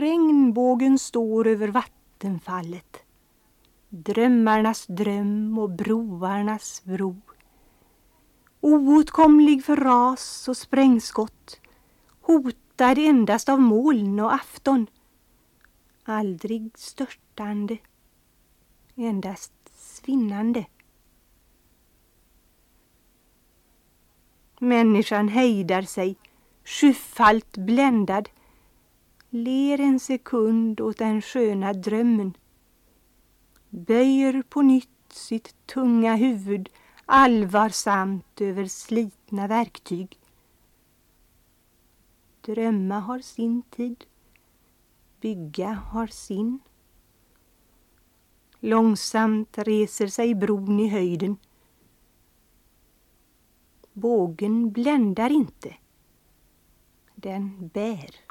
Regnbågen står över vattenfallet. Drömmarnas dröm och broarnas bro. Oåtkomlig för ras och sprängskott. Hotad endast av moln och afton. Aldrig störtande. Endast svinnande. Människan hejdar sig, sjufalt bländad, ler en sekund åt den sköna drömmen, böjer på nytt sitt tunga huvud allvarsamt över slitna verktyg. Drömma har sin tid, bygga har sin. Långsamt reser sig bron i höjden Bågen bländar inte. Den bär.